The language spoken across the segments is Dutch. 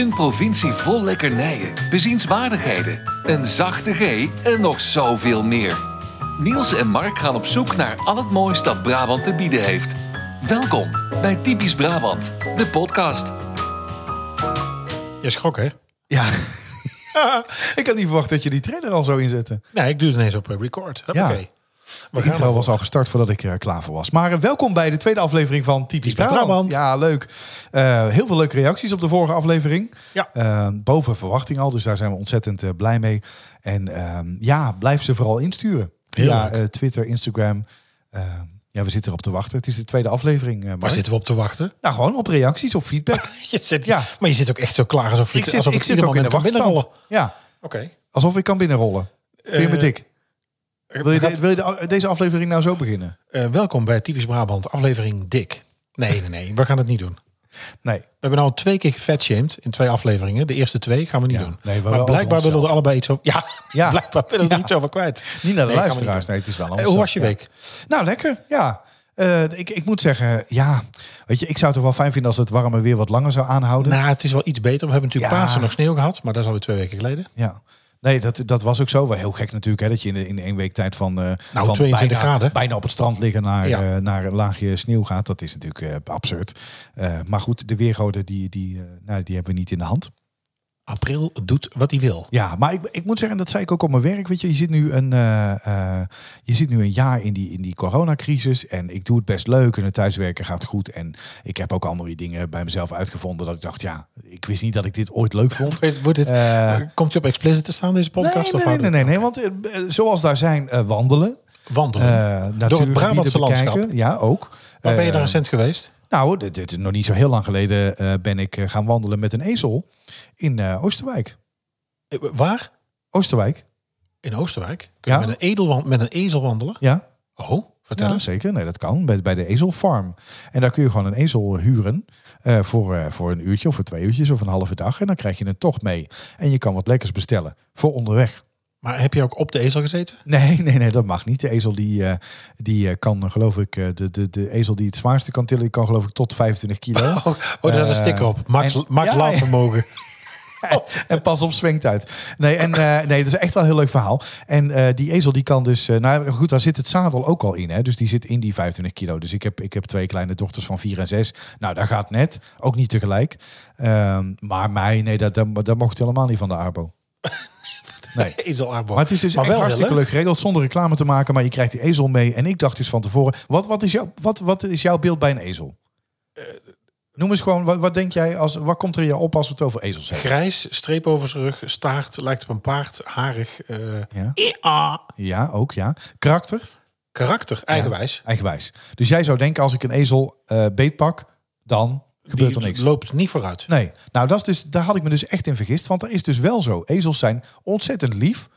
Een provincie vol lekkernijen, bezienswaardigheden, een zachte G en nog zoveel meer. Niels en Mark gaan op zoek naar al het moois dat Brabant te bieden heeft. Welkom bij Typisch Brabant, de podcast. Je schrok, hè? Ja. ik had niet verwacht dat je die trailer al zo inzette. Nee, ik doe het ineens op eh, record. Ja. Oké. De intro was al gestart voordat ik er klaar voor was. Maar eh, welkom bij de tweede aflevering van Typisch Brabant. Brabant. Ja, leuk. Eh, heel veel leuke reacties op de vorige aflevering. Ja. Eh, boven verwachting al, dus daar zijn we ontzettend eh, blij mee. En ehm, ja, blijf ze vooral insturen. Via eh, Twitter, Instagram. Eh, ja, we zitten erop te wachten. Het is de tweede aflevering. eh, Waar zitten we op te wachten? Nou, gewoon op reacties, op feedback. Je zit, Ja. Maar je zit ook echt zo klaar alsof, je, ik zit, alsof ik zit ook in de wachtstand. Ja, Oké. alsof ik kan binnenrollen. Vind je me Eh, dik? Wil je, gaat- de- wil je de- deze aflevering nou zo beginnen? eh, welkom bij Typisch Brabant, aflevering dik. Nee, nee, nee. We gaan het niet doen. Nee. We hebben nou twee keer gefatshamed in twee afleveringen. De eerste twee gaan we niet Ja. doen. Nee, we maar blijkbaar willen we er allebei iets over... Ja, Ja. blijkbaar willen we er Ja. iets over kwijt. Niet naar de Nee, luisteraars. Nee, het is wel Eh, anders. hoe was je week? Nou, lekker. Ja. Eh, ik, ik moet zeggen, ja. Weet je, ik zou het toch wel fijn vinden als het warme weer wat langer zou aanhouden. Nou, het is wel iets beter. We hebben natuurlijk. Pasen nog sneeuw gehad. Maar dat is alweer twee weken geleden. Ja. Nee, dat, dat was ook zo. Wel heel gek natuurlijk, hè, dat je in, de, in één week tijd van, eh van 22 bijna, graden. bijna op het strand liggen naar, Ja. eh, naar een laagje sneeuw gaat. Dat is natuurlijk eh, absurd. Maar goed, de weergoden die, die, nou, die hebben we niet in de hand. April doet wat hij wil. Ja, maar ik, ik moet zeggen, dat zei ik ook op mijn werk. Weet je, je zit nu een, eh, eh, je zit nu een jaar in die, in die coronacrisis. En ik doe het best leuk en het thuiswerken gaat goed. En ik heb ook allemaal die dingen bij mezelf uitgevonden. Dat ik dacht, ja, ik wist niet dat ik dit ooit leuk vond. Wordt- Wordt dit, Eh, Komt je op explicit te staan, deze podcast? nee, of nee, nee, nee, het nee, want zoals daar zijn eh, wandelen, Wandelen. eh natuurgebieden Brabantse landschap. Ja, ook. Waar ben je daar recent geweest? Nou, dit, dit, nog niet zo heel lang geleden eh, ben ik eh, gaan wandelen met een ezel in eh, Oosterwijk. Waar? Oosterwijk, In Oosterwijk. Kun je Ja. met, een edelwan- met een ezel wandelen? ja. Oh, vertel Ja, eens. zeker. Nee, dat kan. Bij, bij de ezelfarm. En daar kun je gewoon een ezel huren. voor, voor een uurtje of voor twee uurtjes of een halve dag. En dan krijg je een tocht mee. En je kan wat lekkers bestellen voor onderweg. Maar heb je ook op de ezel gezeten? Nee, nee, nee, dat mag niet. De ezel die, eh, die eh, kan, geloof ik, eh, de, de, de ezel die het zwaarste kan tillen, die kan geloof ik tot 25 kilo. Oh, oh daar staat een sticker op. Max, en- Max ja, laadvermogen. en pas op zwengt uit. Nee, en nee, dat is echt wel een heel leuk verhaal. En die ezel die kan dus, nou goed, daar zit het zadel ook al in. Hè? Dus die zit in die 25 kilo. Dus ik heb, ik heb twee kleine dochters van 4 en 6. Nou, dat gaat net. Ook niet tegelijk. Ehm, maar mij, nee, dat, dat, dat mocht helemaal niet van de Arbo. Nee. Ezel Arbo. Maar het is dus Maar echt wel hartstikke leuk. leuk geregeld zonder reclame te maken. Maar je krijgt die ezel mee. En ik dacht dus van tevoren, wat, wat, is, jouw, wat, wat is jouw beeld bij een ezel? Eh, Noem eens gewoon, wat, wat denk jij, als, wat komt er in jou op als we het over ezels hebben? Grijs, streep over zijn rug, staart, lijkt op een paard, harig. eh Ja. ia. Ja, ook ja. Karakter? Karakter, eigenwijs. Eigenwijs. Dus jij zou denken, als ik een ezel eh beetpak, dan gebeurt er niks. loopt niet vooruit. Nee, nou dat is dus, daar had ik me dus echt in vergist. Want er is dus wel zo. Ezels zijn ontzettend lief,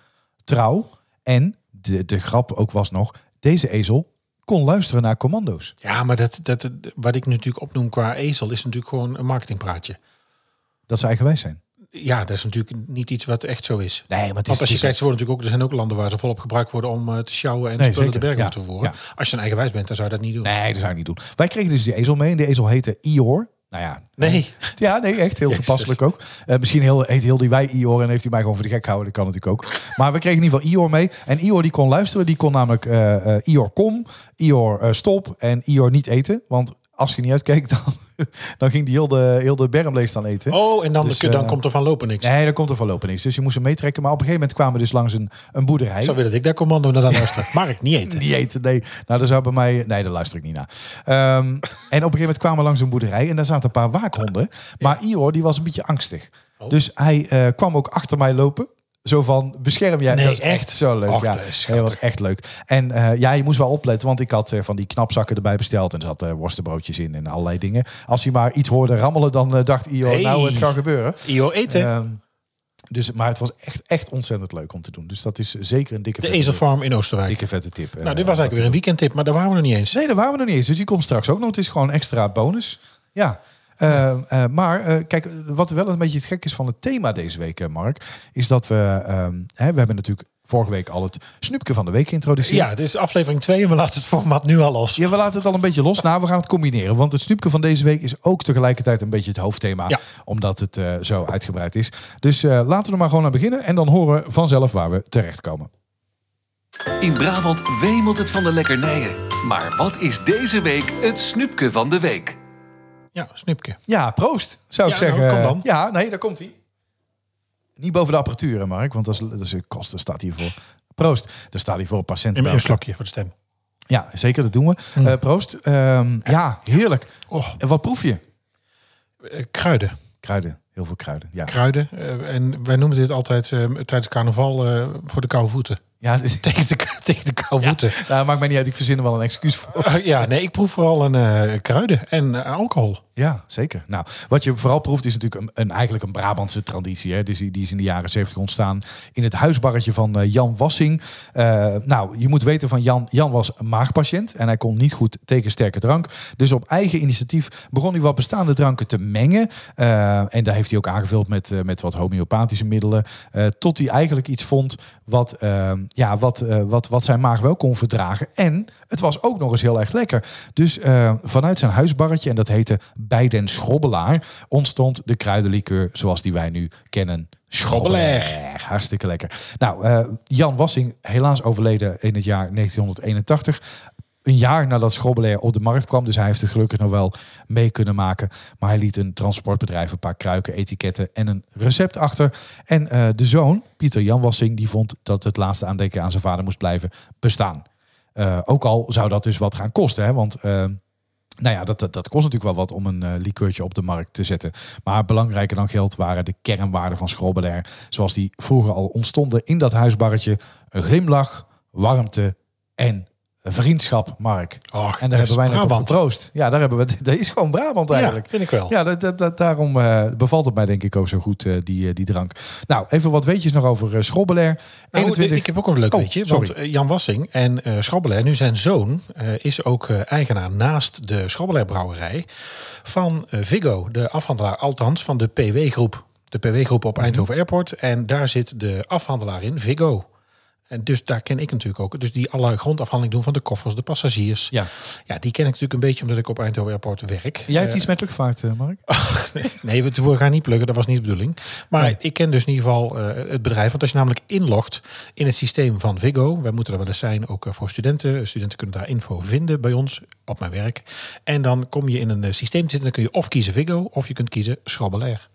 trouw. En de, de grap ook was nog, deze ezel kon luisteren naar commando's. Ja, maar dat, dat, wat ik natuurlijk opnoem qua ezel is natuurlijk gewoon een marketingpraatje. Dat ze eigenwijs zijn. Ja, dat is natuurlijk niet iets wat echt zo is. Nee, maar het is, Want als je het kijkt, ze worden natuurlijk ook, er zijn ook landen waar ze volop gebruikt worden om eh, te sjouwen en Nee, spullen zeker. de bergen Ja, te vervoeren. ja. Als je een eigenwijs bent, dan zou je dat niet doen. Nee, dat zou ik niet doen. Wij kregen dus die ezel mee. En die ezel heette Ior. Nou ja. Nee. Ja, nee, echt heel toepasselijk ook. Eh, misschien heel, heet heel die wij Ior en heeft hij mij gewoon voor de gek gehouden. Dat kan natuurlijk ook. Maar we kregen in ieder geval Ior mee. En Ior die kon luisteren. Die kon namelijk eh, Ior kom, Ior stop en Ior niet eten. Want als je niet uitkeek, dan, dan ging die heel de, heel de berm leeg staan eten. Oh, en dan, Dus, dan eh, komt er van lopen niks. Nee, dan komt er voorlopig niks. Dus je moest hem meetrekken. Maar op een gegeven moment kwamen we dus langs een, een boerderij. Zo wil ik daar commando naar dan luisteren. Mark, niet eten. Niet eten, nee. Nou, dat zou bij mij... Nee, daar luister ik niet naar. Ehm, en op een gegeven moment kwamen we langs een boerderij... en daar zaten een paar waakhonden. Maar Ior, die was een beetje angstig. Oh. Dus hij eh, kwam ook achter mij lopen. Zo van, bescherm jij. Nee, dat is echt zo leuk. Och, ja, dat Nee, dat was echt leuk. En eh, ja, je moest wel opletten, want ik had eh, van die knapzakken erbij besteld. En er zat eh, worstenbroodjes in en allerlei dingen. Als hij maar iets hoorde rammelen, dan eh, dacht Hey. nou, het gaat gebeuren. Io eten. Ehm, dus, maar het was echt, echt ontzettend leuk om te doen. Dus dat is zeker een dikke, de vette, Ezelfarm in Oosterwijk. dikke vette tip. nou, dit was eigenlijk weer een weekendtip, maar daar waren we nog niet eens. Nee, daar waren we nog niet eens. Dus die komt straks ook nog. Het is gewoon extra bonus. Ja. Eh, eh, maar eh, kijk, wat wel een beetje het gek is van het thema deze week, eh, Mark, is dat we, ehm, hè, we hebben natuurlijk vorige week al het snoepje van de week geïntroduceerd. Ja, dit is aflevering 2 en we laten het format nu al los. Ja, we laten het al een beetje los. Nou, we gaan het combineren. Want het snoepje van deze week is ook tegelijkertijd een beetje het hoofdthema. Ja. Omdat het eh, zo uitgebreid is. Dus eh, laten we er maar gewoon aan beginnen. En dan horen we vanzelf waar we terechtkomen. In Brabant wemelt het van de lekkernijen. Maar wat is deze week het snoepje van de week? Ja, snoepje. Ja, proost, zou ik Ja, nou, zeggen. kom dan. Ja, nee, daar komt hij. Niet boven de apparatuur, hè, Mark. Want dat is, dat is een kost. Daar staat hij voor. Proost. Daar staat hij voor een paar cent. Een, slokje voor de stem. Ja, zeker, dat doen we. Eh, proost. Ehm, ja, heerlijk. Oh, En wat proef je? eh, kruiden. Kruiden. Heel veel kruiden. Ja, Kruiden. eh, en wij noemen dit altijd tijdens carnaval voor de koude voeten. Ja, Tegen de, tegen de koude voeten. nou, maakt mij niet uit. Ik verzin er wel een excuus voor. Eh, ja, nee, ik proef vooral een eh, kruiden en eh, alcohol. Ja, zeker. Nou, wat je vooral proeft is natuurlijk een, een, eigenlijk een Brabantse traditie. Hè? Die, die is in de jaren 70 ontstaan in het huisbarretje van eh, Jan Wassing. Eh, nou, je moet weten van Jan, Jan was een maagpatiënt en hij kon niet goed tegen sterke drank. Dus op eigen initiatief begon hij wat bestaande dranken te mengen. Eh, en daar heeft hij ook aangevuld met, met wat homeopathische middelen. tot hij eigenlijk iets vond wat, ja, wat, wat, wat zijn maag wel kon verdragen. En het was ook nog eens heel erg lekker. Dus vanuit zijn huisbarretje, en dat heette Bij den Schrobbelaar, ontstond de kruidenlikeur zoals die wij nu kennen. Schrobbelaar. Hartstikke lekker. Nou, eh, Jan Wassing, helaas overleden in het jaar 1981. Een jaar nadat Schrobbelaar op de markt kwam. Dus hij heeft het gelukkig nog wel mee kunnen maken. Maar hij liet een transportbedrijf, een paar kruiken, etiketten en een recept achter. En eh, de zoon, Pieter Jan Wassing, die vond dat het laatste aandenken aan zijn vader moest blijven bestaan. Eh, ook al zou dat dus wat gaan kosten. Hè? Want nou ja, dat, dat, kost natuurlijk wel wat om een eh likeurtje op de markt te zetten. Maar belangrijker dan geld waren de kernwaarden van Schrobbelair. Zoals die vroeger al ontstonden in dat huisbarretje. Een glimlach, warmte en vriendschap, Mark. Och, En daar hebben wij net op getroost. Ja, daar hebben we. Dat is gewoon Brabant eigenlijk. Ja, vind ik wel. Ja, dat, dat, dat- daarom eh, bevalt het mij denk ik ook zo goed, eh, die, eh, die drank. Nou, even wat weetjes nog over uh, Schrobbelair. Nou, 21... Ik heb ook een leuk Oh, weetje. sorry. Want Jan Wassing en Schrobbelair, nu zijn zoon, is ook eigenaar naast de Schrobbelair brouwerij van Vigo, de afhandelaar althans van de PW-groep. De PW-groep op Eindhoven Airport. En daar zit de afhandelaar in, Vigo. En dus daar ken ik natuurlijk ook. Dus die alle grondafhandeling doen van de koffers, de passagiers. Ja. Ja, die ken ik natuurlijk een beetje omdat ik op Eindhoven Airport werk. Jij hebt Eh, iets met luchtvaart, eh, Mark? Nee, we gaan niet plukken, dat was niet de bedoeling. Maar Nee. ik ken dus in ieder geval eh, het bedrijf. Want als je namelijk inlogt in het systeem van Vigo, wij moeten er wel eens zijn, ook voor studenten. Studenten kunnen daar info vinden bij ons op mijn werk. En dan kom je in een systeem te zitten, dan kun je of kiezen Vigo of je kunt kiezen Schrobbelair.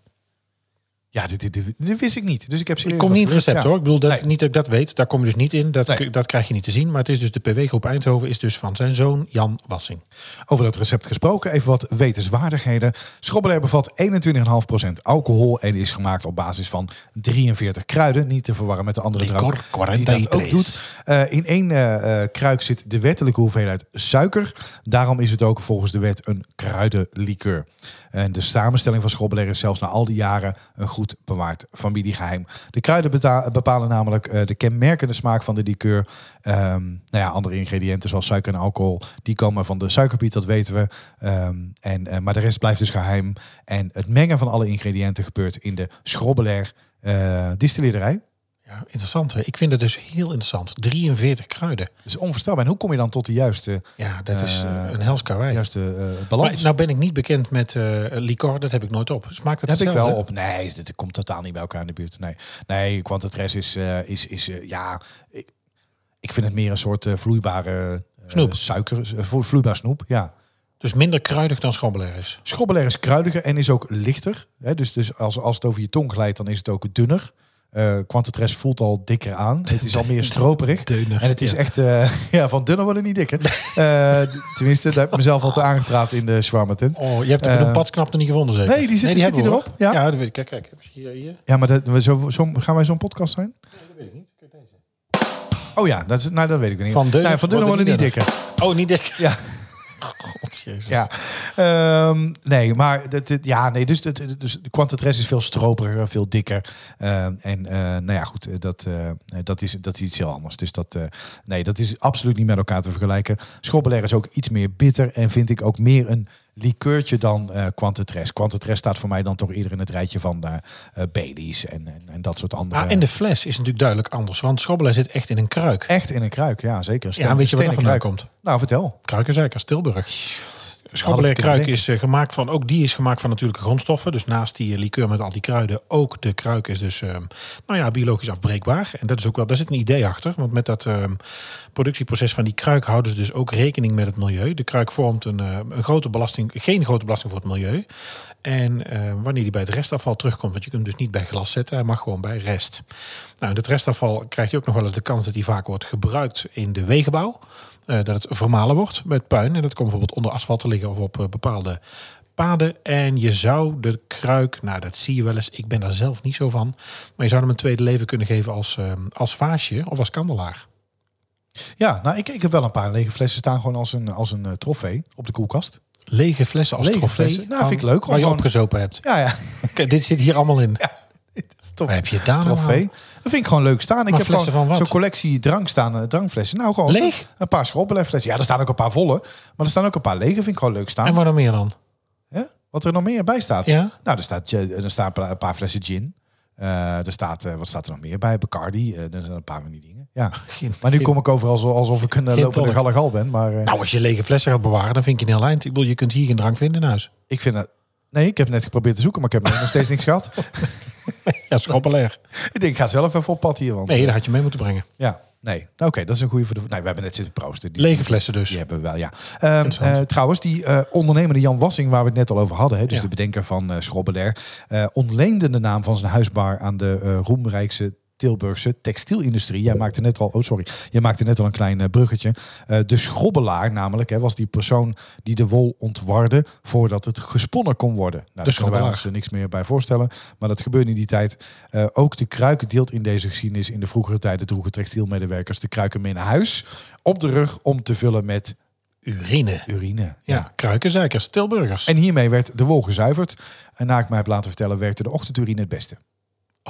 Ja, dit, dit, dit, dit wist ik niet. Dus ik heb Ik serieus kom niet in het recept hoor. Ik bedoel, dat, Nee. niet dat ik dat weet. Daar kom je dus niet in. Dat, Nee. dat krijg je niet te zien. Maar het is dus de PW-groep Eindhoven is dus van zijn zoon Jan Wassing. Over dat recept gesproken, even wat wetenswaardigheden. Schrobbelair bevat 21,5% alcohol en is gemaakt op basis van 43 kruiden. Niet te verwarren met de andere drank die dat ook 43. doet. Eh, in één eh, kruik zit de wettelijke hoeveelheid suiker. Daarom is het ook volgens de wet een kruidenlikeur. En de samenstelling van Schrobbelair is zelfs na al die jaren een goed bewaard familiegeheim. De kruiden bepalen namelijk eh, de kenmerkende smaak van de likeur. Ehm, nou ja, andere ingrediënten zoals suiker en alcohol, die komen van de suikerbiet, dat weten we. Ehm, en, eh, maar de rest blijft dus geheim. En het mengen van alle ingrediënten gebeurt in de Schrobbelair eh distilleerderij. Ja, interessant. Hè? Ik vind het dus heel interessant. 43 kruiden. Dat is onvoorstelbaar. En hoe kom je dan tot de juiste, Ja, dat is Eh, eh, een hels karwei. juiste eh, Maar balans? nou ben ik niet bekend met eh licor, dat heb ik nooit op. Smaakt het Dat heb ik wel op. Nee, dit komt totaal niet bij elkaar in de buurt. Nee, nee Quantatres is, is, is ja, ik, ik vind het meer een soort vloeibare Snoep. suiker, vlo- vloeibaar snoep. Ja. Dus minder kruidig dan schrobbelair is. Is kruidiger en is ook lichter. Hè? Dus, dus als, als het over je tong glijdt, dan is het ook dunner. Eh Quantatres voelt al dikker aan. Het is al meer stroperig. Dunner, En het is ja. echt, eh, ja, van dunner worden niet dikker. Eh, tenminste, daar heb ik mezelf al te aangepraat in de shawarma tent. Oh, je hebt de Eh, benoempadsknap nog niet gevonden zeker? nee, die zit- zit hebben die we, erop? Ja. Ja, dat weet ik. Kijk, kijk. Hier, hier. Ja, maar dat, we zo, zo, gaan wij zo'n podcast zijn? Dat weet ik niet. Kijk deze. Oh ja, dat, is, nou, dat weet ik niet. Van dunner Nee, van dunner worden niet niet dikker. Oh, niet dik. Ja. Ja, Ehm, nee, maar dat, dit- ja, nee, dus, dus de Quantatres is veel stroperiger, veel dikker. Ehm, en eh, nou ja, goed, eh, dat, eh, dat, is, dat is iets heel anders. Dus dat, nee, dat is absoluut niet met elkaar te vergelijken. Schrobbelair is ook iets meer bitter en vind ik ook meer een likeurtje dan eh Quantatres. Quantatres staat voor mij dan toch eerder in het rijtje van eh, Baileys en, en, en dat soort andere. Ah, en de fles is natuurlijk duidelijk anders. Want schrobbelaar zit echt in een kruik. Echt in een kruik, ja zeker. Ja, weet je waar stenen dat vandaan komt? Nou, vertel. Kruikenzeikers, Tilburg. Kunnen kruik is eh, gemaakt van, ook die is gemaakt van natuurlijke grondstoffen. Dus naast die eh, liqueur met al die kruiden, ook de kruik is dus, eh, nou ja, biologisch afbreekbaar. En dat is ook wel, daar zit een idee achter. Want met dat eh, productieproces van die kruik houden ze dus ook rekening met het milieu. De kruik vormt een, eh, een grote belasting, geen grote belasting voor het milieu. En wanneer die bij het restafval terugkomt, want je kunt hem dus niet bij glas zetten, hij mag gewoon bij rest. Nou, het restafval krijgt hij ook nog wel eens de kans dat hij vaak wordt gebruikt in de wegenbouw. Eh, dat het vermalen wordt met puin. En dat komt bijvoorbeeld onder asfalt te liggen of op eh, bepaalde paden. En je zou de kruik, nou dat zie je wel eens, ik ben daar zelf niet zo van. Maar je zou hem een tweede leven kunnen geven als, eh, als vaasje of als kandelaar. Ja, nou, ik, ik heb wel een paar lege flessen staan gewoon als een, als een eh, trofee op de koelkast. Lege flessen als Lege trofee. flessen. Nou, van vind ik leuk, Waar je opgezopen hebt. Ja, ja. Kijk, dit zit hier allemaal in. Dit is. Waar heb je daar nou trofee. Dat vind ik gewoon leuk staan. Ik Maar heb gewoon wat? zo'n collectie drank staan, eh, drankflessen. Nou, gewoon Leeg? een paar schrobbelflessen. Ja, er staan ook een paar volle, maar er staan ook een paar lege. Vind ik gewoon leuk staan. En waar dan meer dan? Wat er nog meer bij staat. Ja? Nou, er, staat, eh, er staan een paar flessen gin. Eh, er staat, wat staat er nog meer bij? Bacardi. Eh, er zijn een paar van die dingen. Ja. Geen- Maar nu geen- kom ik overal zo- alsof ik een uh, lopende gallegal ben. Maar Nou, als je lege flessen gaat bewaren, dan vind je een heel eind. Ik bedoel, je kunt hier geen drank vinden in huis. ik vind het... Nee, ik heb net geprobeerd te zoeken, maar ik heb nog steeds niks gehad. Ja, schrobbelaar. Ik denk, ik ga zelf even op pad hier. Want, Nee, dat had je mee moeten brengen. Ja, nee. Nou, Oké, dat is een goede voor de... Nee, we hebben net zitten proosten. Die- Lege flessen dus. Die hebben we wel, ja. Ehm, eh, trouwens, die eh ondernemende Jan Wassing, waar we het net al over hadden, hè, dus Ja. de bedenker van eh Schrobbelair, eh ontleende de naam van zijn huisbar aan de eh roemrijkse Tilburgse textielindustrie. Jij maakte net al, oh sorry, jij maakte net al een klein eh, bruggetje. Eh, de schrobbelaar namelijk, hè, was die persoon die de wol ontwarde voordat het gesponnen kon worden. Nou, daar kunnen wij ons er niks meer bij voorstellen, maar dat gebeurde in die tijd. Eh, ook de kruiken deelt in deze geschiedenis. In de vroegere tijden droegen textielmedewerkers de kruiken mee naar huis op de rug om te vullen met Urine. urine. Ja, kruikenzeikers, Tilburgers. En hiermee werd de wol gezuiverd. En na ik mij heb laten vertellen, werkte de ochtendurine het beste.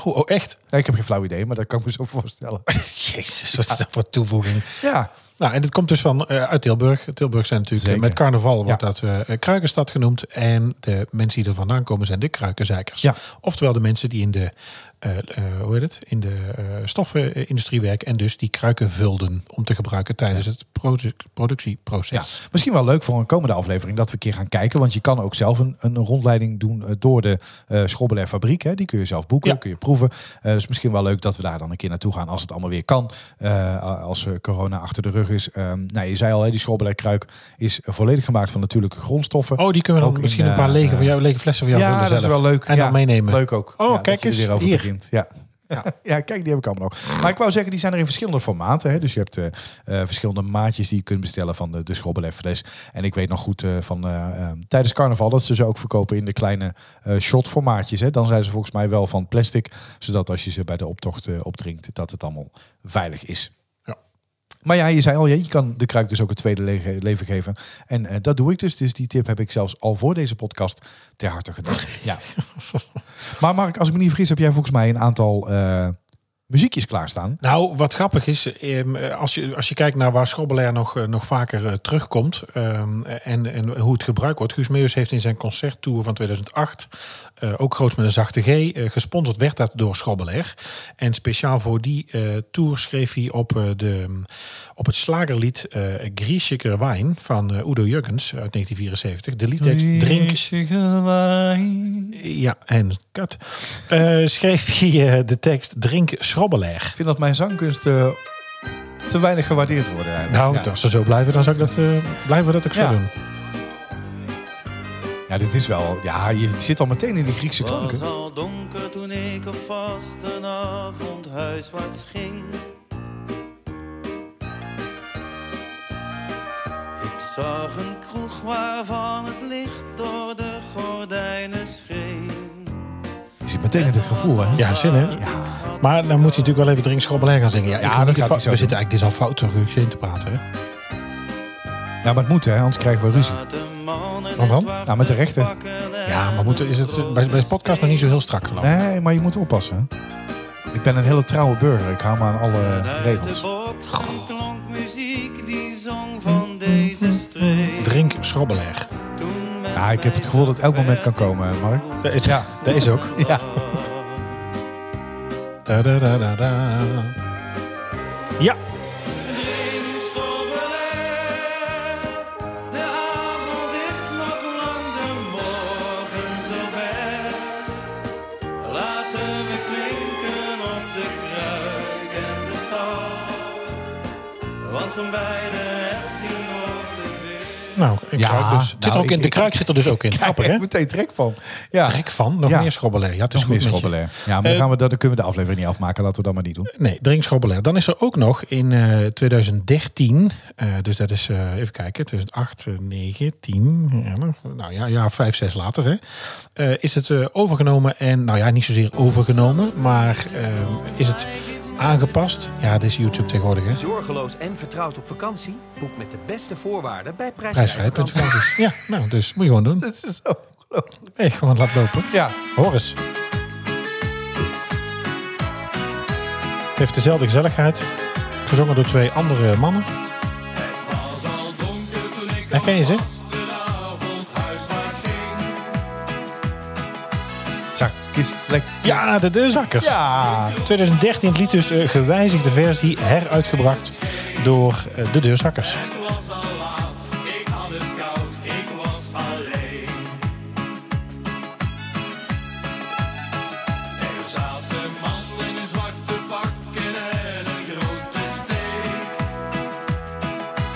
Oh, oh, echt? Nee, ik heb geen flauw idee, maar dat kan ik me zo voorstellen. Jezus, wat is dat voor toevoeging? Ja, Nou, en het komt dus van eh, uit Tilburg. Tilburg zijn natuurlijk eh, Zeker. met carnaval wordt dat eh, Kruikenstad genoemd. En de mensen die er vandaan komen zijn de Kruikenzeikers. Ja. Oftewel de mensen die in de, hoe heet het? In de eh, stoffenindustrie werken. En dus die kruiken vulden om te gebruiken tijdens het ja. productieproces. Misschien wel leuk voor een komende aflevering dat we een keer gaan kijken. Want je kan ook zelf een, een rondleiding doen eh, door de eh Schrobbelair fabriek. Hè. Die kun je zelf boeken, Ja. kun je proeven. Eh dus misschien wel leuk dat we daar dan een keer naartoe gaan als het allemaal weer kan. Eh, als eh, corona achter de rug is. Ehm, nou, je zei al, hè, die Schrobbelair kruik is volledig gemaakt van natuurlijke grondstoffen. Oh, die kunnen we Ook dan in, misschien een paar eh, lege, van jou, lege flessen van jou ja, dat is wel leuk. En ja, dan meenemen. Leuk ook. Oh, Ja, kijk eens, hier. Begint. Ja. Ja. kijk, die heb ik allemaal nog. Maar ik wou zeggen, die zijn er in verschillende formaten. Hè. Dus je hebt eh, eh, verschillende maatjes die je kunt bestellen van de, de Schrobbelair fles. En ik weet nog goed eh, van eh, eh, tijdens carnaval dat ze ze ook verkopen in de kleine shot formaatjes. Hè. Dan zijn ze volgens mij wel van plastic. Zodat als je ze bij de optocht opdrinkt, dat het allemaal veilig is. Maar ja, je zei al, ja, je kan de kruik dus ook een tweede leven geven. En eh, dat doe ik dus. Dus die tip heb ik zelfs al voor deze podcast ter harte genomen. Ja. maar Mark, als ik me niet vergis, heb jij volgens mij een aantal eh, muziekjes klaarstaan. Nou, wat grappig is, ehm, als je, als je kijkt naar waar Schrobbelair nog, eh, nog vaker eh, terugkomt ehm, en, en hoe het gebruikt wordt. Guus Meeuwis heeft in zijn concerttour van 2008, eh, ook groot met een zachte G, gesponsord werd dat door Schrobbelair. En speciaal voor die eh, tour schreef hij op, de, op het slagerlied eh Grieschiker Wijn van eh, Udo Jurgens uit 1974. De liedtekst Drink ja, en kat. Eh, schreef hij eh, de tekst Drink Schrobbelair. Ik vind dat mijn zangkunst eh, te weinig gewaardeerd worden. eigenlijk. Nou, ja. als ze zo blijven, dan zou ik dat, eh, blijven we dat ook zo Ja. doen. ja, dit is wel... Ja, je zit al meteen in die Griekse Het klanken. was al donker toen ik op vastenavond huiswaarts ging. Zag een kroeg waarvan het licht door de gordijnen scheen. Je zit meteen in dit gevoel, hè? Ja, zin hè? Maar dan moet hij natuurlijk wel even Drink Schrobbelair gaan zingen. Ja, Ja, dat gaat We doen. zitten eigenlijk, dit is al fout Guus in te praten. Hè? Ja, maar het moet, hè? Anders krijgen we ruzie. Wat dan? Nou, met de rechten. Ja, maar moeten, is het bij, bij de podcast nog niet zo heel strak geloof. Nee, maar je moet oppassen. hè. Ik ben een hele trouwe burger. Ik hou me aan alle regels. Men Ja, ik heb het gevoel dat het elk moment kan komen, Mark. Dat is, Ja. dat is ook. Ja. Da, da, da, da, da. Ja, De avond is nog lang, de morgen zover. Laten we klinken op de kruik en de stal. Want van beide nou, een Ja, dus. Zit er nou, ook in, ik- de ik- kruik zit er dus ook in. Grappig, ik hè? meteen trek van. Ja. Trek van, nog Ja. meer schrobbelair. Ja, het is Nog goed meer schrobbelair. Ja, maar dan, Eh, gaan we, dat- dan kunnen we de aflevering niet afmaken. Laten we dat maar niet doen. Nee, drink schrobbelair. Dan is er ook nog in eh 2013, eh, dus dat is, eh, even kijken, 2008, eh, 9, 10, ja, nou ja, ja, 5, 6 later, hè, eh, is het eh, overgenomen en, nou ja, niet zozeer overgenomen, maar eh, is het aangepast. Ja, dit is YouTube tegenwoordig, hè. Zorgeloos en vertrouwd op vakantie? Boek met de beste voorwaarden bij Prijsvrij Vakantie. Prijsvrij.vakanties. Ja, nou, dus moet je gewoon doen. Dat is zo ongelooflijk. Nee, gewoon laat lopen. Ja. Hoor eens. Het heeft dezelfde gezelligheid. Gezongen door twee andere mannen. Herken je ze? Ja, de deurzakkers. Ja. 2013 het lied dus eh, gewijzigde versie heruitgebracht door eh, de deurzakkers.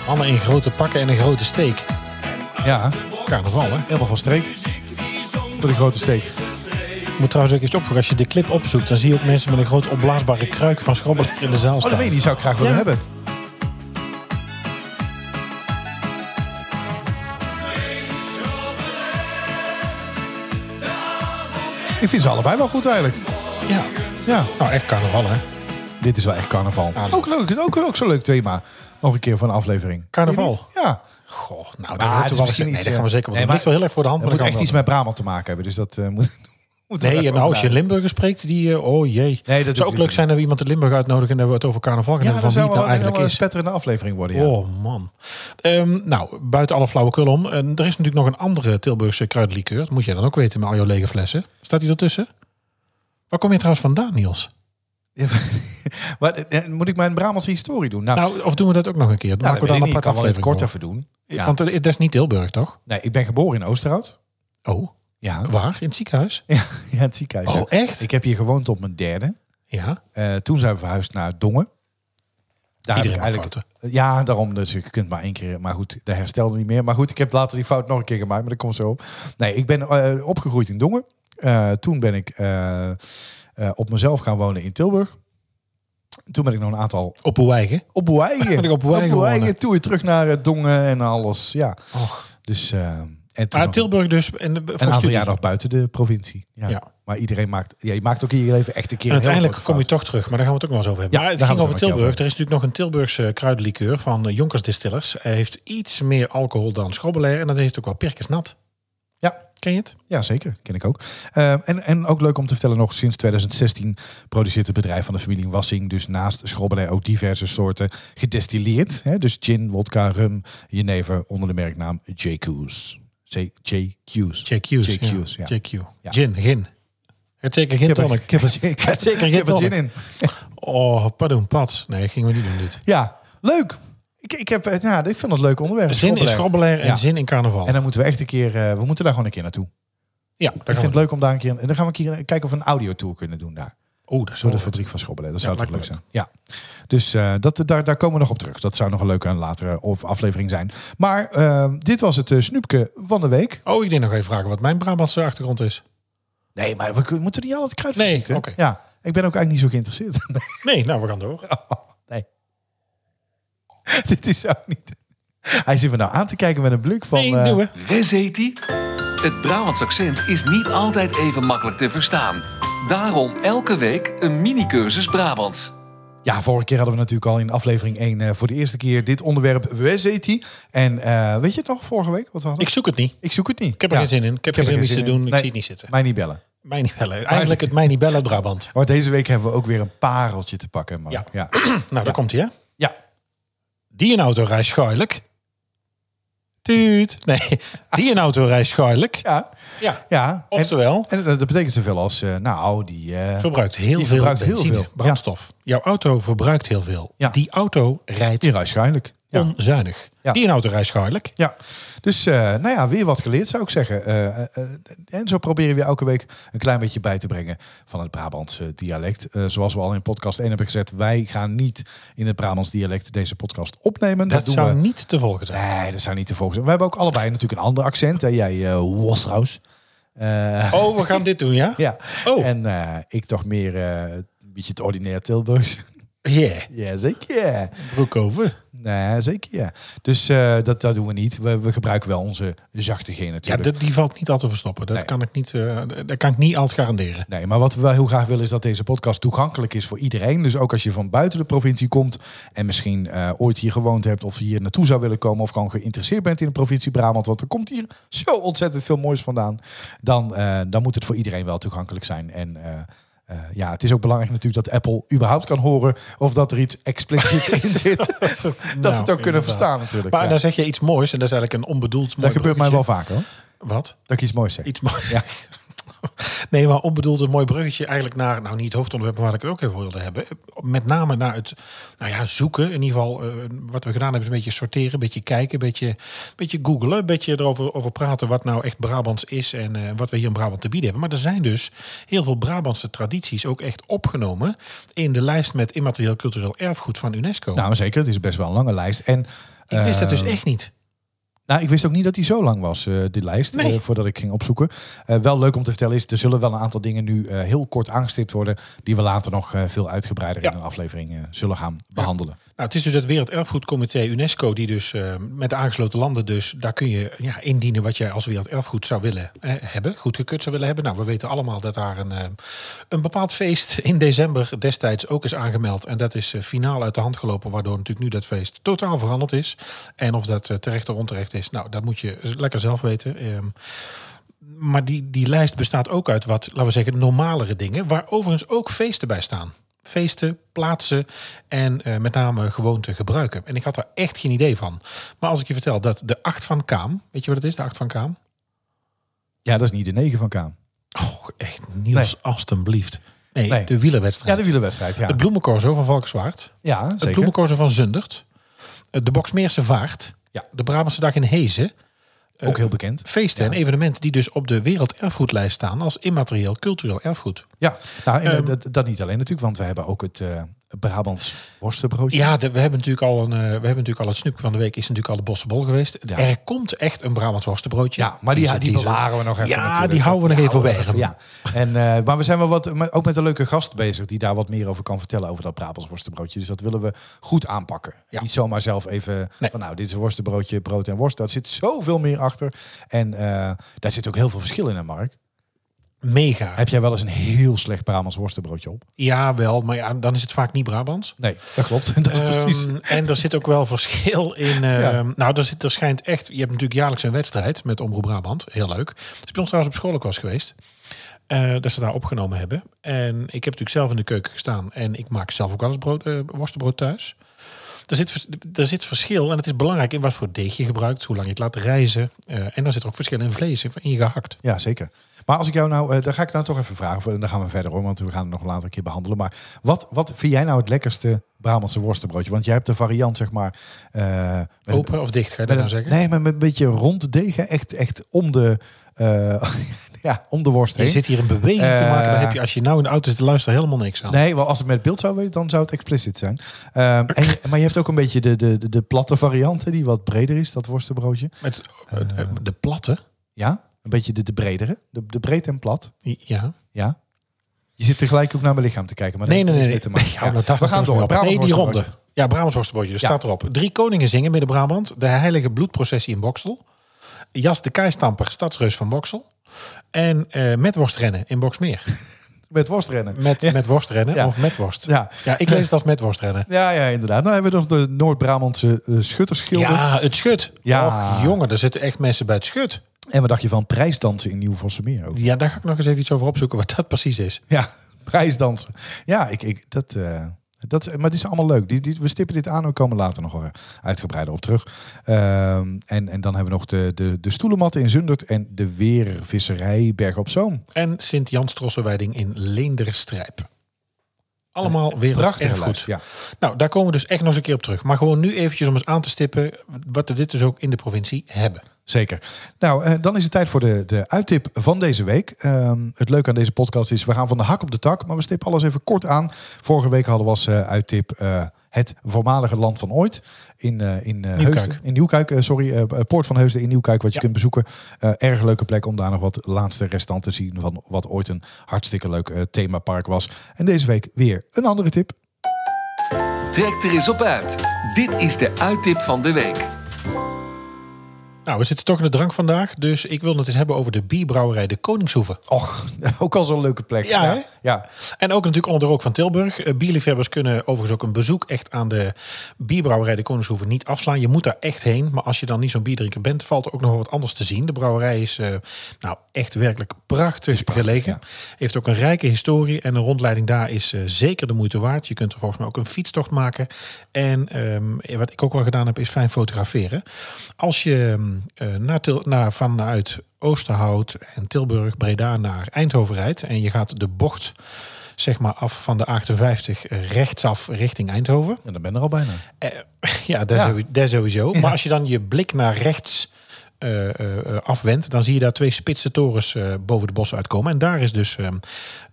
Mannen in grote pakken en een grote steek. Ja. Carnaval, hè? Helemaal van streek. Voor de grote steek. Ik moet trouwens ook eens opvoegen. Als je de clip opzoekt, dan zie je ook mensen met een groot opblaasbare kruik van schrobbelaar in de zaal Oh, staan. dat meen je, die zou ik graag willen Ja. hebben. Ik vind ze allebei wel goed eigenlijk. Ja. Ja, Nou, echt carnaval, hè? dit is wel echt carnaval. Ja. Ook leuk, ook, ook zo'n leuk thema. Nog een keer van een aflevering. Carnaval? Ja. Goh, nou, Maar het wordt is misschien Nee, iets, dat gaan we eh, zeker nee, maar ligt wel heel erg voor de hand, Het moet dat echt iets met Brabant te maken hebben. Dus dat eh, moet... Nee, en nou, als je over Limburger spreekt, die... eh, oh jee. Nee, dat het zou ik ook leuk zijn dat we iemand uit Limburg uitnodigen en dat we het over carnaval gaan Ja, hebben dat van wie het nou een eigenlijk is. spetterende aflevering worden. Ja. Oh man. Ehm, nou, buiten alle flauwekul om. En er is natuurlijk nog een andere Tilburgse kruidenlikeur. Dat moet jij dan ook weten met al jouw lege flessen. Staat die ertussen? Waar kom je trouwens vandaan, Niels? Ja, maar, eh, moet ik mijn Brabantse historie doen? Nou, Nou, of doen we dat ook nog een keer? Dan nou, maken we dan ik een niet. Ik aparte kan wel aflevering kort even doen. Ja. Want eh, dat is niet Tilburg, toch? Nee, ik ben geboren in Oosterhout. Oh, Ja, waar? In het ziekenhuis? ja, ja het ziekenhuis. Oh, ja. echt? Ik heb hier gewoond tot mijn derde. Ja. Eh, toen zijn we verhuisd naar Dongen. Daar heb Iedereen ik maakt eigenlijk, Ja, daarom. Dus je kunt maar één keer. Maar goed, dat herstelde niet meer. Maar goed, ik heb later die fout nog een keer gemaakt. Maar dat komt zo op. Nee, ik ben eh, opgegroeid in Dongen. Eh, toen ben ik op mezelf gaan wonen in Tilburg. Toen ben ik nog een aantal Op uw eigen. op. Ben ik op Boeigen wonen. Toen weer terug naar Dongen en alles. Ja. Dus eh, en Maar Tilburg dus. En, eh, een aantal jaar nog buiten de provincie. Ja. Ja. Maar iedereen maakt. Ja, je maakt ook in je leven echt een keer. En uiteindelijk kom je toch terug, maar daar gaan we het ook nog eens over hebben. Ja, maar het ging over Tilburg. Er is natuurlijk nog een Tilburgse kruidenlikeur van eh, Jonkers Distillers. Hij heeft iets meer alcohol dan schrobbelair en dan is het ook wel perkensnat. Ja. Ken je het? Ja, zeker. Ken ik ook. Eh, en, en ook leuk om te vertellen nog, sinds 2016 produceert het bedrijf van de familie Wassing dus naast schrobbelij ook diverse soorten gedestilleerd. Hè? Dus gin, wodka, rum, jenever onder de merknaam JQ's. J- JQ's. JQ's. JQ's, ja. JQ. Ja. Gin, gin. Het zeker er, tonic. ik heb er, Zeker er zin tonic. in. Oh, pardon, pats. Nee, gingen we niet doen dit. Ja, leuk. Ik, ik, heb, eh, ja, ik vind het leuk onderwerp. Zin in schrobbelair en Ja. zin in carnaval. En dan moeten we echt een keer, eh, we moeten daar gewoon een keer naartoe. ja, Ik vind het leuk om daar een keer, en dan gaan we een keer kijken of we een audiotour kunnen doen daar. Oeh, dat is Door wel de fabriek van Schrobbelen. Dat zou Ja, toch leuk zijn. Ja. Dus eh, dat, daar, daar komen we nog op terug. Dat zou nog een leuke latere of aflevering zijn. Maar eh, dit was het eh, snoepje van de week. Oh, ik denk nog even vragen wat mijn Brabantse achtergrond is. Nee, maar we moeten niet al het kruid Nee, verschieten. oké. Ja, ik ben ook eigenlijk niet zo geïnteresseerd. Nee, nou, we gaan door. nee. dit is ook niet... Hij zit me nou aan te kijken met een blik van... Nee, eh, doen we. Wes heet die? Het Brabants accent is niet altijd even makkelijk te verstaan. Daarom elke week een mini-cursus Brabants. Ja, vorige keer hadden we natuurlijk al in aflevering 1 eh, voor de eerste keer dit onderwerp. Wezeti. En eh, weet je het nog vorige week? Wat we hadden? Ik zoek het niet. Ik zoek het niet. Ik heb er geen zin in. Ik heb geen zin om iets te doen. Ik zie het niet zitten. Mij niet bellen. Mij niet bellen. Eigenlijk het mij niet bellen Brabant. Maar deze week hebben we ook weer een pareltje te pakken. Mark. Ja. Ja. Nou, daar komt hij, hè? ja. Die een auto rijdt schuilijk. Tuut. Nee, die een auto rijdt schuilijk. Ja, Ja. ja. En, Oftewel, en dat dat betekent zoveel als, eh, nou, die... eh, verbruikt heel die veel verbruikt heel veel. brandstof. Jouw auto verbruikt heel veel. Ja. Die auto rijdt die. Ja. Onzuinig. Ja. Die auto rijdt schuilijk. Ja, dus eh, nou ja, weer wat geleerd zou ik zeggen. Eh, eh, en zo proberen we elke week een klein beetje bij te brengen van het Brabantse dialect. Zoals we al in podcast 1 hebben gezet, wij gaan niet in het Brabants dialect deze podcast opnemen. Dat, zou we. niet te volgen zijn. Nee, dat zou niet te volgen zijn. We hebben ook allebei natuurlijk een ander accent. Hè? Jij uh, Wostraus. Eh, Oh, we gaan dit doen, ja? ja. Oh, En ik toch meer een beetje het ordinair Tilburgs. Yeah. ja, zeker. ja. Broek over. Nee, zeker ja. Dus eh, dat, dat doen we niet. We, we gebruiken wel onze zachte G Ja, natuurlijk. dat- die valt niet al te verstoppen. Dat, Nee. kan ik niet, eh, dat kan ik niet altijd garanderen. Nee, maar wat we wel heel graag willen is dat deze podcast toegankelijk is voor iedereen. Dus ook als je van buiten de provincie komt en misschien eh, ooit hier gewoond hebt of hier naartoe zou willen komen of gewoon geïnteresseerd bent in de provincie Brabant, want er komt hier zo ontzettend veel moois vandaan, dan, eh, dan moet het voor iedereen wel toegankelijk zijn. En eh, ja, het is ook belangrijk natuurlijk dat Apple überhaupt kan horen of dat er iets expliciet in zit. dat ze het ook kunnen inderdaad. verstaan natuurlijk. Maar Ja. dan zeg je iets moois en dat is eigenlijk een onbedoeld mooi dat gebeurt mij wel vaker hoor. Wat? Dat ik iets moois zeg. Iets moois. Ja. Nee, maar onbedoeld een mooi bruggetje eigenlijk naar, nou niet het hoofdonderwerp, maar waar ik het ook even wilde hebben. Met name naar het, nou ja, zoeken. In ieder geval, eh, wat we gedaan hebben is een beetje sorteren, een beetje kijken, een beetje, een beetje googlen, een beetje erover over praten wat nou echt Brabants is en eh, wat we hier in Brabant te bieden hebben. Maar er zijn dus heel veel Brabantse tradities ook echt opgenomen in de lijst met immaterieel cultureel erfgoed van UNESCO. Nou zeker, het is best wel een lange lijst. En ik wist dat dus eh, echt niet. Nou, ik wist ook niet dat die zo lang was, eh, die lijst, Nee. eh, voordat ik ging opzoeken. Eh, wel leuk om te vertellen is, er zullen wel een aantal dingen nu heel kort aangestipt worden, die we later nog veel uitgebreider Ja. in een aflevering zullen gaan behandelen. Nou, het is dus het Werelderfgoedcomité UNESCO die dus met de aangesloten landen dus daar kun je ja, indienen wat jij als werelderfgoed zou willen hebben, goedgekeurd zou willen hebben. Nou, we weten allemaal dat daar een, een bepaald feest in december destijds ook is aangemeld en dat is finaal uit de hand gelopen, waardoor natuurlijk nu dat feest totaal veranderd is. En of dat terecht of onterecht is, nou, dat moet je lekker zelf weten. Ehm, maar die, die lijst bestaat ook uit wat, laten we zeggen, normalere dingen, waar overigens ook feesten bij staan. Feesten, plaatsen en eh, met name gewoonte gebruiken. En ik had daar echt geen idee van. Maar als ik je vertel dat de 8 van Kaam, weet je wat het is, de 8 van Kaam? Ja, dat is niet de 9 van Kaam. Oh, echt Niels, alstublieft. Nee, Nee. de wielerwedstrijd. Ja, de wielerwedstrijd, ja. Het bloemencorso van Valkenswaard. Ja, Het zeker. bloemencorso van Zundert. eh, De Boksmeerse Vaart. Ja. De Brabantse Dag in Hezen. Ook heel bekend. Feesten Ja. en evenementen die dus op de werelderfgoedlijst staan als immaterieel cultureel erfgoed. Ja, nou, en, eh, Ehm, dat, dat niet alleen natuurlijk, want we hebben ook het eh Brabants worstenbroodje. Ja, de- we hebben natuurlijk al een, eh, we hebben natuurlijk al het snoepje van de week is natuurlijk al de Bossenbol geweest. Ja. Er komt echt een Brabants worstenbroodje. Ja, maar die, die bewaren we nog even Ja, natuurlijk. die houden we nog even houden we warm. Ja. En, eh, maar we zijn wel wat, ook met een leuke gast bezig die daar wat meer over kan vertellen over dat Brabants worstenbroodje. Dus dat willen we goed aanpakken. Ja. Niet zomaar zelf even Nee. van nou, dit is een worstenbroodje, brood en worst. Daar zit zoveel meer achter. En eh, daar zit ook heel veel verschil in, hè, Mark. Mega. Heb jij wel eens een heel slecht Brabants worstenbroodje op? Ja, wel, maar ja, dan is het vaak niet Brabants. Nee, dat klopt. dat is precies. Ehm, en er zit ook wel verschil in. ehm, Ja. Nou, er, zit, er schijnt echt. Je hebt natuurlijk jaarlijks een wedstrijd met Omroep Brabant. Heel leuk. Is bij ons trouwens op school ook eens geweest. eh, dat ze daar opgenomen hebben. En ik heb natuurlijk zelf in de keuken gestaan. En ik maak zelf ook wel eens brood, eh, worstenbrood thuis. Er zit, er zit verschil. En het is belangrijk in wat voor deeg je gebruikt. Hoe lang je het laat rijzen. eh, en dan zit er ook verschil in vlees. In je gehakt. Ja, zeker. Maar als ik jou nou, eh daar ga ik nou toch even vragen. voor- En dan gaan we verder hoor, want we gaan het nog later een keer behandelen. Maar wat, wat vind jij nou het lekkerste Brabantse worstenbroodje? Want jij hebt de variant, zeg maar. met- Open of dicht, ga je dat nou zeggen? Nee, maar met een beetje rond deeg. hè. Echt, echt om de, eh, ja, om de worst Je heen. zit hier een beweging te maken. Eh, heb je, als je nou in de auto zit te luisteren, helemaal niks aan. Nee, wel als het met beeld zou weten, dan zou het explicit zijn. Ehm, en, je- maar je hebt ook een beetje de, de, de, platte variant, die wat breder is, dat worstenbroodje. Met de platte. Ja, een beetje de, de bredere. De, de breed en plat. Ja. Ja. Je zit tegelijk ook naar mijn lichaam te kijken. Maar dat Nee, nee, nee. te maken. Ja, we gaan door. Nee, die ronde. Ja, Brabants worstenbroodje. Er Ja. staat erop. Drie koningen zingen midden Brabant. De heilige bloedprocessie in Boksel. Jas de Keistamper, stadsreus van Boksel. En eh met worstrennen in Boksmeer. Met worstrennen. Met, met worstrennen Ja. of met worst. Ja. Ja, ik lees het als met worstrennen. Ja, ja, inderdaad. Nou hebben we nog de Noord-Brabantse eh, schutterschilder. Ja, het schut. Ja. Och, jongen, er zitten echt mensen bij het schut. En wat dacht je van prijsdansen in Nieuw-Vossemeer ook? Ja, daar ga ik nog eens even iets over opzoeken wat dat precies is. Ja, prijsdansen. Ja, ik, ik, dat, eh, Dat, maar het is allemaal leuk. Die, die, we stippen dit aan. We komen later nog wel uitgebreider op terug. Ehm, en, en dan hebben we nog de, de, de stoelenmatten in Zundert. En de weervisserij Berg op Zoom. En Sint-Jans Trossenweiding in Leenderstrijp. Allemaal weer Prachtige erg goed. lijst, Ja. Nou, daar komen we dus echt nog eens een keer op terug. Maar gewoon nu eventjes om eens aan te stippen wat we dit dus ook in de provincie hebben. Zeker. Nou, eh, dan is het tijd voor de, de uittip van deze week. Ehm, het leuke aan deze podcast is, we gaan van de hak op de tak, maar we stippen alles even kort aan. Vorige week hadden we als eh, uittip eh, het voormalige land van ooit in, eh, in eh, Nieuwkuik. Heusden. In Nieuwkuik, eh, sorry, eh, Poort van Heusden in Nieuwkuik, wat je Ja. kunt bezoeken. Eh, erg leuke plek om daar nog wat laatste restanten te zien van wat ooit een hartstikke leuk eh, themapark was. En deze week weer een andere tip. Trek er eens op uit. Dit is de uittip van de week. Nou, we zitten toch in de drank vandaag. Dus ik wil het eens hebben over de bierbrouwerij De Koningshoeve. Och, ook al zo'n leuke plek. Ja, ja. En ook natuurlijk onder de rook van Tilburg. Eh, Bierliefhebbers kunnen overigens ook een bezoek echt aan de bierbrouwerij De Koningshoeve niet afslaan. Je moet daar echt heen. Maar als je dan niet zo'n bierdrinker bent, valt er ook nog wel wat anders te zien. De brouwerij is eh, nou echt werkelijk prachtig, prachtig, gelegen. ja. Heeft ook een rijke historie. En een rondleiding daar is eh, zeker de moeite waard. Je kunt er volgens mij ook een fietstocht maken. En ehm, wat ik ook wel gedaan heb, is fijn fotograferen. Als je eh, naar Til naar, vanuit Oosterhout en Tilburg, Breda naar Eindhoven rijdt en je gaat de bocht zeg maar af van de 58 rechtsaf richting Eindhoven. En dan ben je er al bijna. Eh, ja, daar, Ja. Sowieso, daar sowieso. Maar als je dan je blik naar rechts eh, eh, eh, afwendt, dan zie je daar twee spitse torens eh, boven de bossen uitkomen. En daar is dus ehm,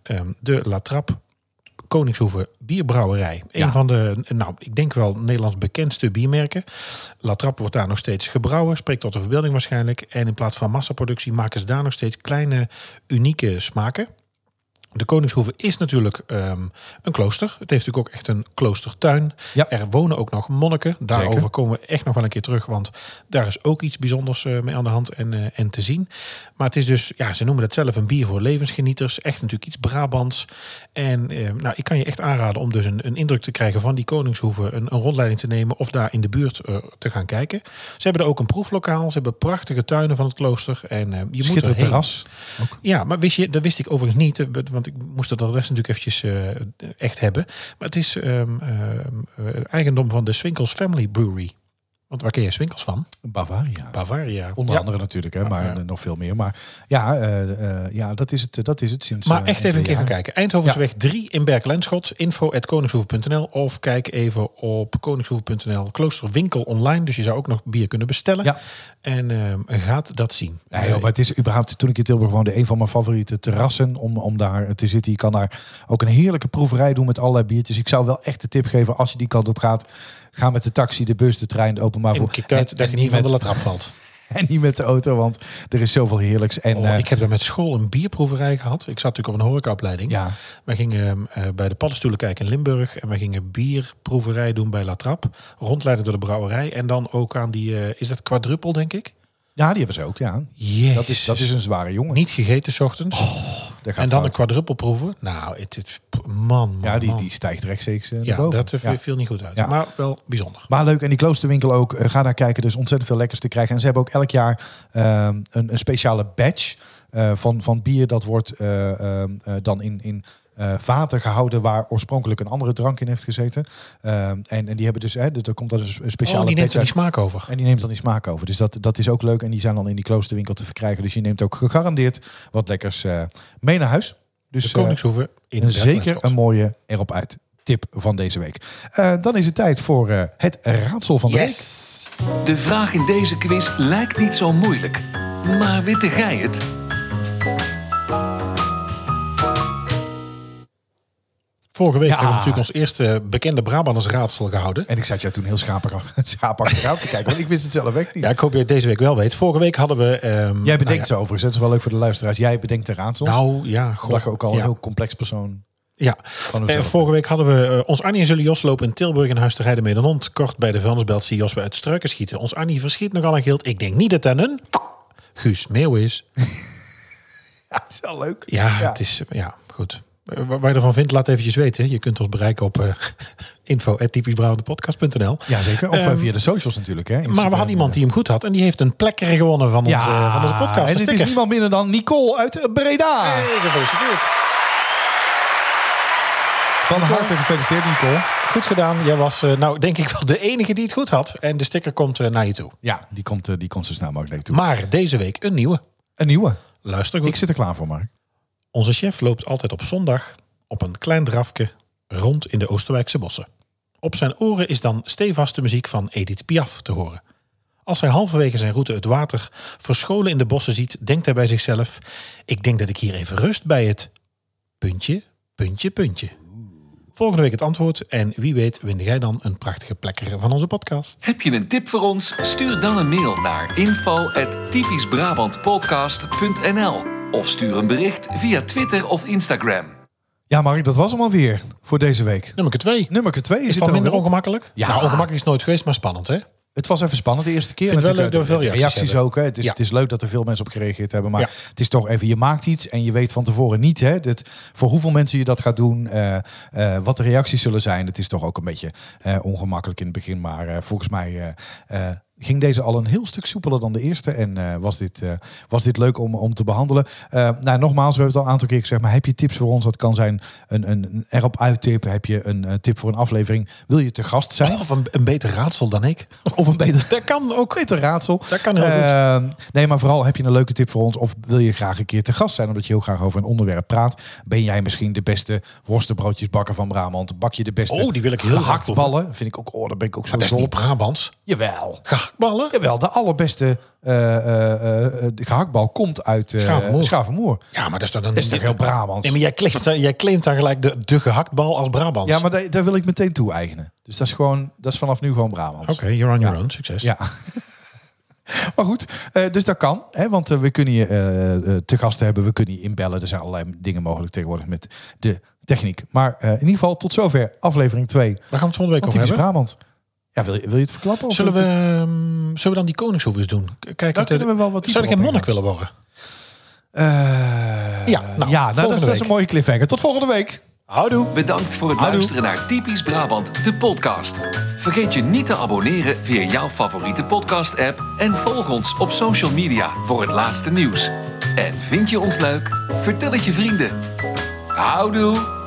ehm, de La Trappe Koningshoeve Bierbrouwerij. Een van de, nou, ik denk wel Nederlands bekendste biermerken. La Trappe wordt daar nog steeds gebrouwen, spreekt tot de verbeelding waarschijnlijk. En in plaats van massaproductie maken ze daar nog steeds kleine, unieke smaken. De Koningshoeve is natuurlijk ehm, een klooster. Het heeft natuurlijk ook echt een kloostertuin. Ja. Er wonen ook nog monniken. Daarover Zeker. komen we echt nog wel een keer terug. Want daar is ook iets bijzonders eh, mee aan de hand en, eh, en te zien. Maar het is dus, ja, ze noemen dat zelf een bier voor levensgenieters. Echt natuurlijk iets Brabants. En eh, nou, ik kan je echt aanraden om dus een, een indruk te krijgen van die Koningshoeve. Een, een rondleiding te nemen of daar in de buurt eh, te gaan kijken. Ze hebben er ook een proeflokaal. Ze hebben prachtige tuinen van het klooster. En eh, je moet erheen. terras. Ja, maar wist je, dat wist ik overigens niet, want ik moest het de rest natuurlijk eventjes eh, echt hebben. Maar het is eh, eigendom van de Swinkels Family Brewery. Want waar ken je Swinkels van? Bavaria. Bavaria. Onder Ja. andere natuurlijk, hè, maar eh, nog veel meer. Maar ja, eh, eh, ja dat, is het, dat is het sinds. Maar echt even een keer gaan kijken. Eindhovensweg 3 in Berk-Lenschot. Info at of kijk even op koningshoeve.nl. Kloosterwinkel online. Dus je zou ook nog bier kunnen bestellen. Ja. En ehm, gaat dat zien. Nee, joh, maar het is überhaupt, toen ik in Tilburg woonde, een van mijn favoriete terrassen om, om daar te zitten. Je kan daar ook een heerlijke proeverij doen met allerlei biertjes. Ik zou wel echt de tip geven, als je die kant op gaat, ga met de taxi, de bus, de trein, de openbaar en voor. kijk uit dat je niet van de latrap valt. En niet met de auto, want er is zoveel heerlijks. En Oh, eh, ik heb daar met school een bierproeverij gehad. Ik zat natuurlijk op een horecaopleiding. ja, Wij gingen eh, bij de paddenstoelen kijken in Limburg. En wij gingen bierproeverij doen bij La Trappe. Rondleiden door de brouwerij. En dan ook aan die, eh, is dat quadruppel denk ik? Ja, die hebben ze ook, ja. Jezus. Dat is, dat is een zware jongen. Niet gegeten 's ochtends. Gaat en dan fout. een quadruppel proeven. Nou, het, het, man, man, Ja, die, die stijgt rechtstreeks naar ja, boven. dat eh, Ja. viel niet goed uit. Ja. Maar wel bijzonder. Maar leuk, en die kloosterwinkel ook. eh, ga daar kijken, dus ontzettend veel lekkers te krijgen. En ze hebben ook elk jaar ehm, een, een speciale badge van, van bier. Dat wordt eh, ehm, eh, dan in, in eh, vaten gehouden waar oorspronkelijk een andere drank in heeft gezeten. Ehm, en, en die hebben dus, hè, er komt dan een speciale Oh, die neemt er die smaak over. En die neemt dan die smaak over. Dus dat, dat is ook leuk. En die zijn dan in die kloosterwinkel te verkrijgen. Dus je neemt ook gegarandeerd wat lekkers eh, mee naar huis. Dus De eh, Koningshoeve in een zeker een mooie erop uit tip van deze week. Eh, dan is het tijd voor eh, het raadsel van de week. De vraag in deze quiz lijkt niet zo moeilijk. Maar witte gij het? Vorige week Ja. hebben we natuurlijk ons eerste bekende Brabanders raadsel gehouden. En ik zat jou toen heel schapig, schaap achteraan te kijken, want ik wist het zelf echt niet. Ja, ik hoop je het deze week wel weet. Vorige week hadden we... ehm, Jij bedenkt nou ze overigens, dat is wel leuk voor de luisteraars. Jij bedenkt de raadsels. Nou, ja. Omdat je ook al een heel complex persoon Ja, Eh, vorige week hadden we eh, ons Annie en Zullen Jos lopen in Tilburg in Huis te Rijden met een hond. Kort bij de vuilnisbelt zie Jos bij het struiken schieten. Ons Annie verschiet nogal een gild. Ik denk niet dat dat een Guus Meeuw is. Ja, is wel leuk. Ja, het is, ja, goed. Eh, Wat je ervan vindt, laat eventjes weten. Je kunt ons bereiken op uh, info.typischbrabantepodcast.nl Ja, zeker. Of eh, Ehm, via de socials natuurlijk. Hè. Maar we hadden iemand eh. die hem goed had. En die heeft een plekker gewonnen van, ons, eh, van onze podcast. en het is niemand minder dan Nicole uit Breda. Hey, gefeliciteerd. Van harte gefeliciteerd, Nicole. Goed gedaan. Jij was, eh, nou denk ik wel de enige die het goed had. En de sticker komt eh, naar je toe. Ja, die komt, eh, die komt zo snel mogelijk toe. Maar deze week een nieuwe. Een nieuwe. Luister goed. Ik zit er klaar voor, Mark. Onze chef loopt altijd op zondag op een klein drafje rond in de Oosterwijkse bossen. Op zijn oren is dan stevaste muziek van Edith Piaf te horen. Als hij halverwege zijn route het water verscholen in de bossen ziet, denkt hij bij zichzelf: Ik denk dat ik hier even rust bij het puntje, puntje, puntje. Volgende week het antwoord en wie weet win jij dan een prachtige plekker van onze podcast. Heb je een tip voor ons? Stuur dan een mail naar info@typischbrabantpodcast.nl of stuur een bericht via Twitter of Instagram. Ja, Mark, dat was hem alweer voor deze week. Nummer 2. Nummer 2 Is is het al minder ongemakkelijk? Ja. Nou, ongemakkelijk is nooit geweest, maar spannend hè? Het was even spannend de eerste keer. Vind het wel leuk dat we de veel reacties ook. Hè. Het, is, Ja. het is leuk dat er veel mensen op gereageerd hebben. Maar Ja. het is toch even, je maakt iets en je weet van tevoren niet hè, dat, voor hoeveel mensen je dat gaat doen. eh, eh, wat de reacties zullen zijn. Het is toch ook een beetje eh, ongemakkelijk in het begin. Maar eh, volgens mij eh, eh, ging deze al een heel stuk soepeler dan de eerste. En eh, was, dit, eh, was dit leuk om, om te behandelen. Eh, nou, nogmaals, we hebben het al een aantal keer gezegd. Maar heb je tips voor ons? Dat kan zijn een, een, erop uittip. Heb je een, tip voor een aflevering? Wil je te gast zijn? Of een, een beter raadsel dan ik. Of een beter... Dat kan ook. Beter raadsel. Dat kan heel goed. Ehm, nee, maar vooral heb je een leuke tip voor ons. Of wil je graag een keer te gast zijn. Omdat je heel graag over een onderwerp praat. Ben jij misschien de beste worstenbroodjesbakker van Brabant? Bak je de beste Oh, die wil ik heel graag gehaktballen? Vind ik ook, oh, daar ben ik ook zo Maar dat is dol niet op. Brabants. Jawel. Gehaktballen? Jawel, de allerbeste eh, eh, eh, de gehaktbal komt uit eh Schavenmoer. Schavenmoer. Ja, maar dat is toch dan Dat is toch heel Brabants? Nee, maar jij claimt, dan- jij claimt dan gelijk de, de gehaktbal als Brabants. Ja, maar daar, daar wil ik meteen toe-eigenen. Dus dat is, gewoon, dat is vanaf nu gewoon Brabants. Oké, you're on your Ja. own. Succes. Ja. maar goed, eh, dus dat kan. Hè, want we kunnen je eh, eh, te gast hebben. We kunnen je inbellen. Er zijn allerlei dingen mogelijk tegenwoordig met de techniek. Maar eh, in ieder geval tot zover aflevering 2 Daar gaan we het volgende week over Typisch hebben. Brabant. Ja, wil je, wil je het verklappen? Of Zullen we, ehm, zullen we dan die koningshoef eens doen? Kijk, de- kunnen we wel wat zou ik geen monnik willen worden? Eh, Ja, nou, ja nou, dat, is, dat is een mooie cliffhanger. Tot volgende week. Houdoe. Bedankt voor het Houdoe. luisteren naar Typisch Brabant, de podcast. Vergeet je niet te abonneren via jouw favoriete podcast-app en volg ons op social media voor het laatste nieuws. En vind je ons leuk? Vertel het je vrienden. Houdoe!